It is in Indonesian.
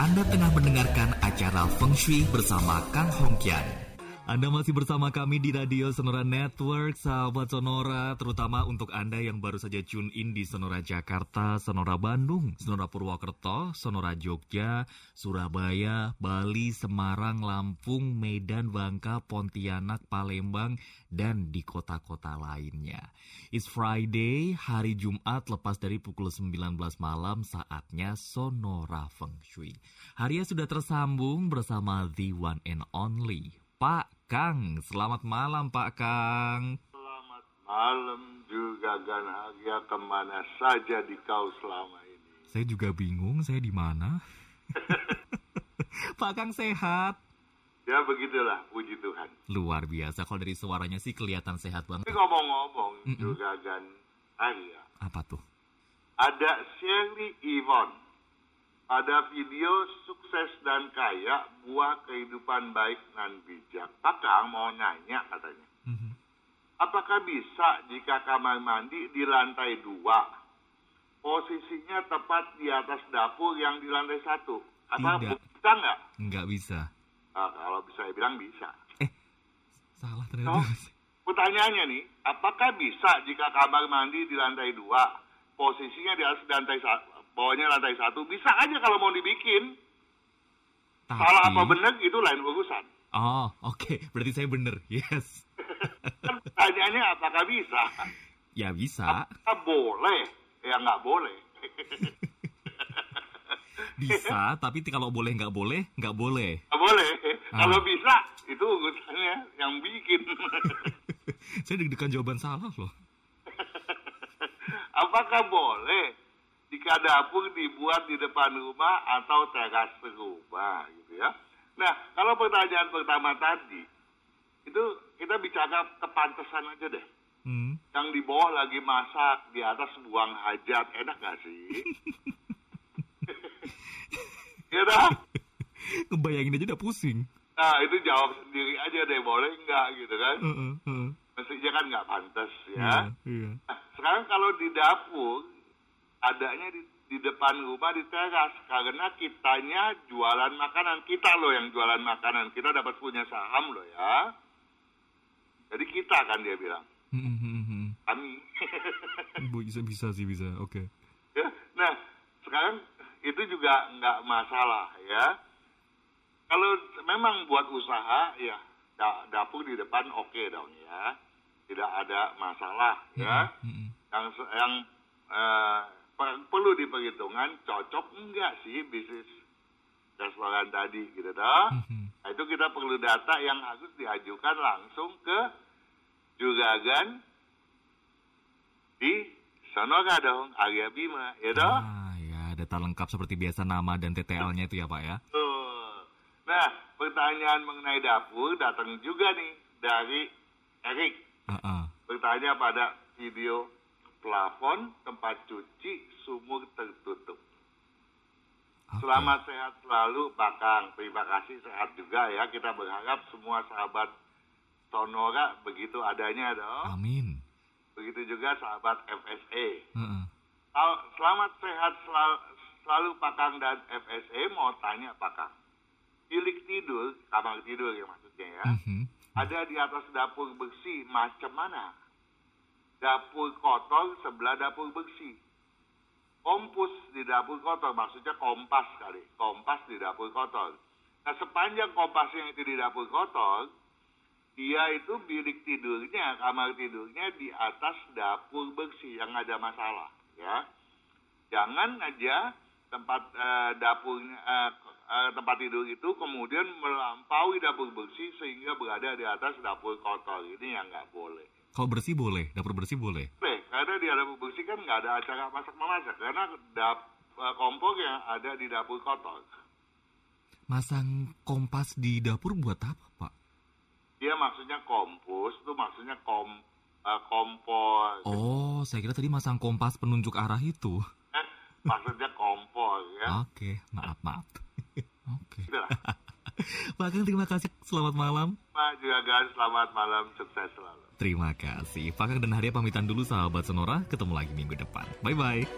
Anda tengah mendengarkan acara Feng Shui bersama Kang Hongkian. Anda masih bersama kami di Radio Sonora Network, sahabat Sonora, terutama untuk Anda yang baru saja tune in di Sonora Jakarta, Sonora Bandung, Sonora Purwokerto, Sonora Jogja, Surabaya, Bali, Semarang, Lampung, Medan, Bangka, Pontianak, Palembang, dan di kota-kota lainnya. It's Friday, hari Jumat lepas dari pukul 19 malam, saatnya Sonora Feng Shui. Harinya sudah tersambung bersama The One and Only, Pak Kang. Selamat malam Pak Kang. Selamat malam juga Ganhagia ke mana saja di kau selama ini. Saya juga bingung saya di mana. Pak Kang sehat. Ya begitulah, puji Tuhan. Luar biasa, kalau dari suaranya sih kelihatan sehat banget. Tapi ngomong-ngomong mm -mm. juga Ganhagia. Apa tuh? Ada Sherry Yvonne ada video sukses dan kaya buah kehidupan baik dan bijak. Kakak mau nanya katanya. Mm-hmm. Apakah bisa jika kamar mandi di lantai dua, posisinya tepat di atas dapur yang di lantai satu? Apa Tidak. bisa nggak? Nggak bisa. Nah, kalau bisa saya bilang bisa. Eh, salah ternyata. So, pertanyaannya nih, apakah bisa jika kamar mandi di lantai dua, posisinya di atas lantai satu, bawahnya lantai satu bisa aja kalau mau dibikin. Tapi... salah apa benar itu lain urusan. Oh oke okay. berarti saya benar yes. Kan pertanyaannya apakah bisa? Ya bisa. Apakah boleh? Ya nggak boleh. Bisa tapi kalau boleh nggak boleh nggak boleh. Nggak boleh. Ah. kalau bisa itu urusannya yang bikin. Saya deg-degan jawaban salah loh. Apakah boleh jika dapur dibuat di depan rumah atau teras rumah gitu ya. Nah, kalau pertanyaan pertama tadi itu kita bicara kepantesan aja deh. Hmm. Yang di bawah lagi masak, di atas buang hajat, enak gak sih? ya dah? Ngebayangin aja udah pusing. Nah, itu jawab sendiri aja deh, boleh nggak gitu kan? Uh, uh, uh. Mestinya kan nggak pantas ya. Uh, iya. Nah, sekarang kalau di dapur, adanya di, di depan rumah di teras. Karena kitanya jualan makanan. Kita loh yang jualan makanan. Kita dapat punya saham loh ya. Jadi kita kan dia bilang. Kami. Bisa bisa sih bisa. Oke. Okay. ya nah sekarang itu juga nggak masalah ya. Kalau memang buat usaha ya dapur di depan oke okay dong ya. Tidak ada masalah ya. Yang yang uh, perlu diperhitungkan cocok enggak sih bisnis restoran tadi gitu dah. Mm-hmm. Nah, itu kita perlu data yang harus diajukan langsung ke Juragan di Sonora dong, Arya Bima, ya dong. Ah, ya, data lengkap seperti biasa nama dan TTL-nya itu ya Pak ya. Tuh. Nah, pertanyaan mengenai dapur datang juga nih dari Erik. Uh-uh. Bertanya pada video plafon, tempat cuci, sumur tertutup. Okay. Selamat sehat selalu Pak Kang. Terima kasih sehat juga ya. Kita berharap semua sahabat Sonora begitu adanya dong. Amin. Begitu juga sahabat FSE. Uh -uh. Selamat sehat selalu, selalu Pak Kang dan FSE. Mau tanya Pak Kang. Bilik tidur, kamar tidur ya maksudnya ya. Uh -huh. Ada di atas dapur bersih macam mana? Dapur kotor sebelah dapur bersih. Kompus di dapur kotor, maksudnya kompas kali. Kompas di dapur kotor. Nah sepanjang kompasnya itu di dapur kotor, dia itu bilik tidurnya, kamar tidurnya di atas dapur bersih yang ada masalah. ya. Jangan aja tempat uh, dapurnya uh, uh, tempat tidur itu kemudian melampaui dapur bersih sehingga berada di atas dapur kotor ini yang nggak boleh. Kalau bersih boleh, dapur bersih boleh. Boleh, karena di dapur bersih kan nggak ada acara masak memasak karena dap eh, kompor yang ada di dapur kotor. Masang kompas di dapur buat apa, Pak? Iya, maksudnya kompos itu maksudnya kom uh, kompor. Oh, saya kira tadi masang kompas penunjuk arah itu. Eh, maksudnya kompor ya. Oke, maaf maaf. Oke. Pak Kang terima kasih. Selamat malam. Pak juga guys, selamat malam. Sukses selalu. Terima kasih. Pak Kang dan Haria pamitan dulu sahabat Sonora. Ketemu lagi minggu depan. Bye-bye.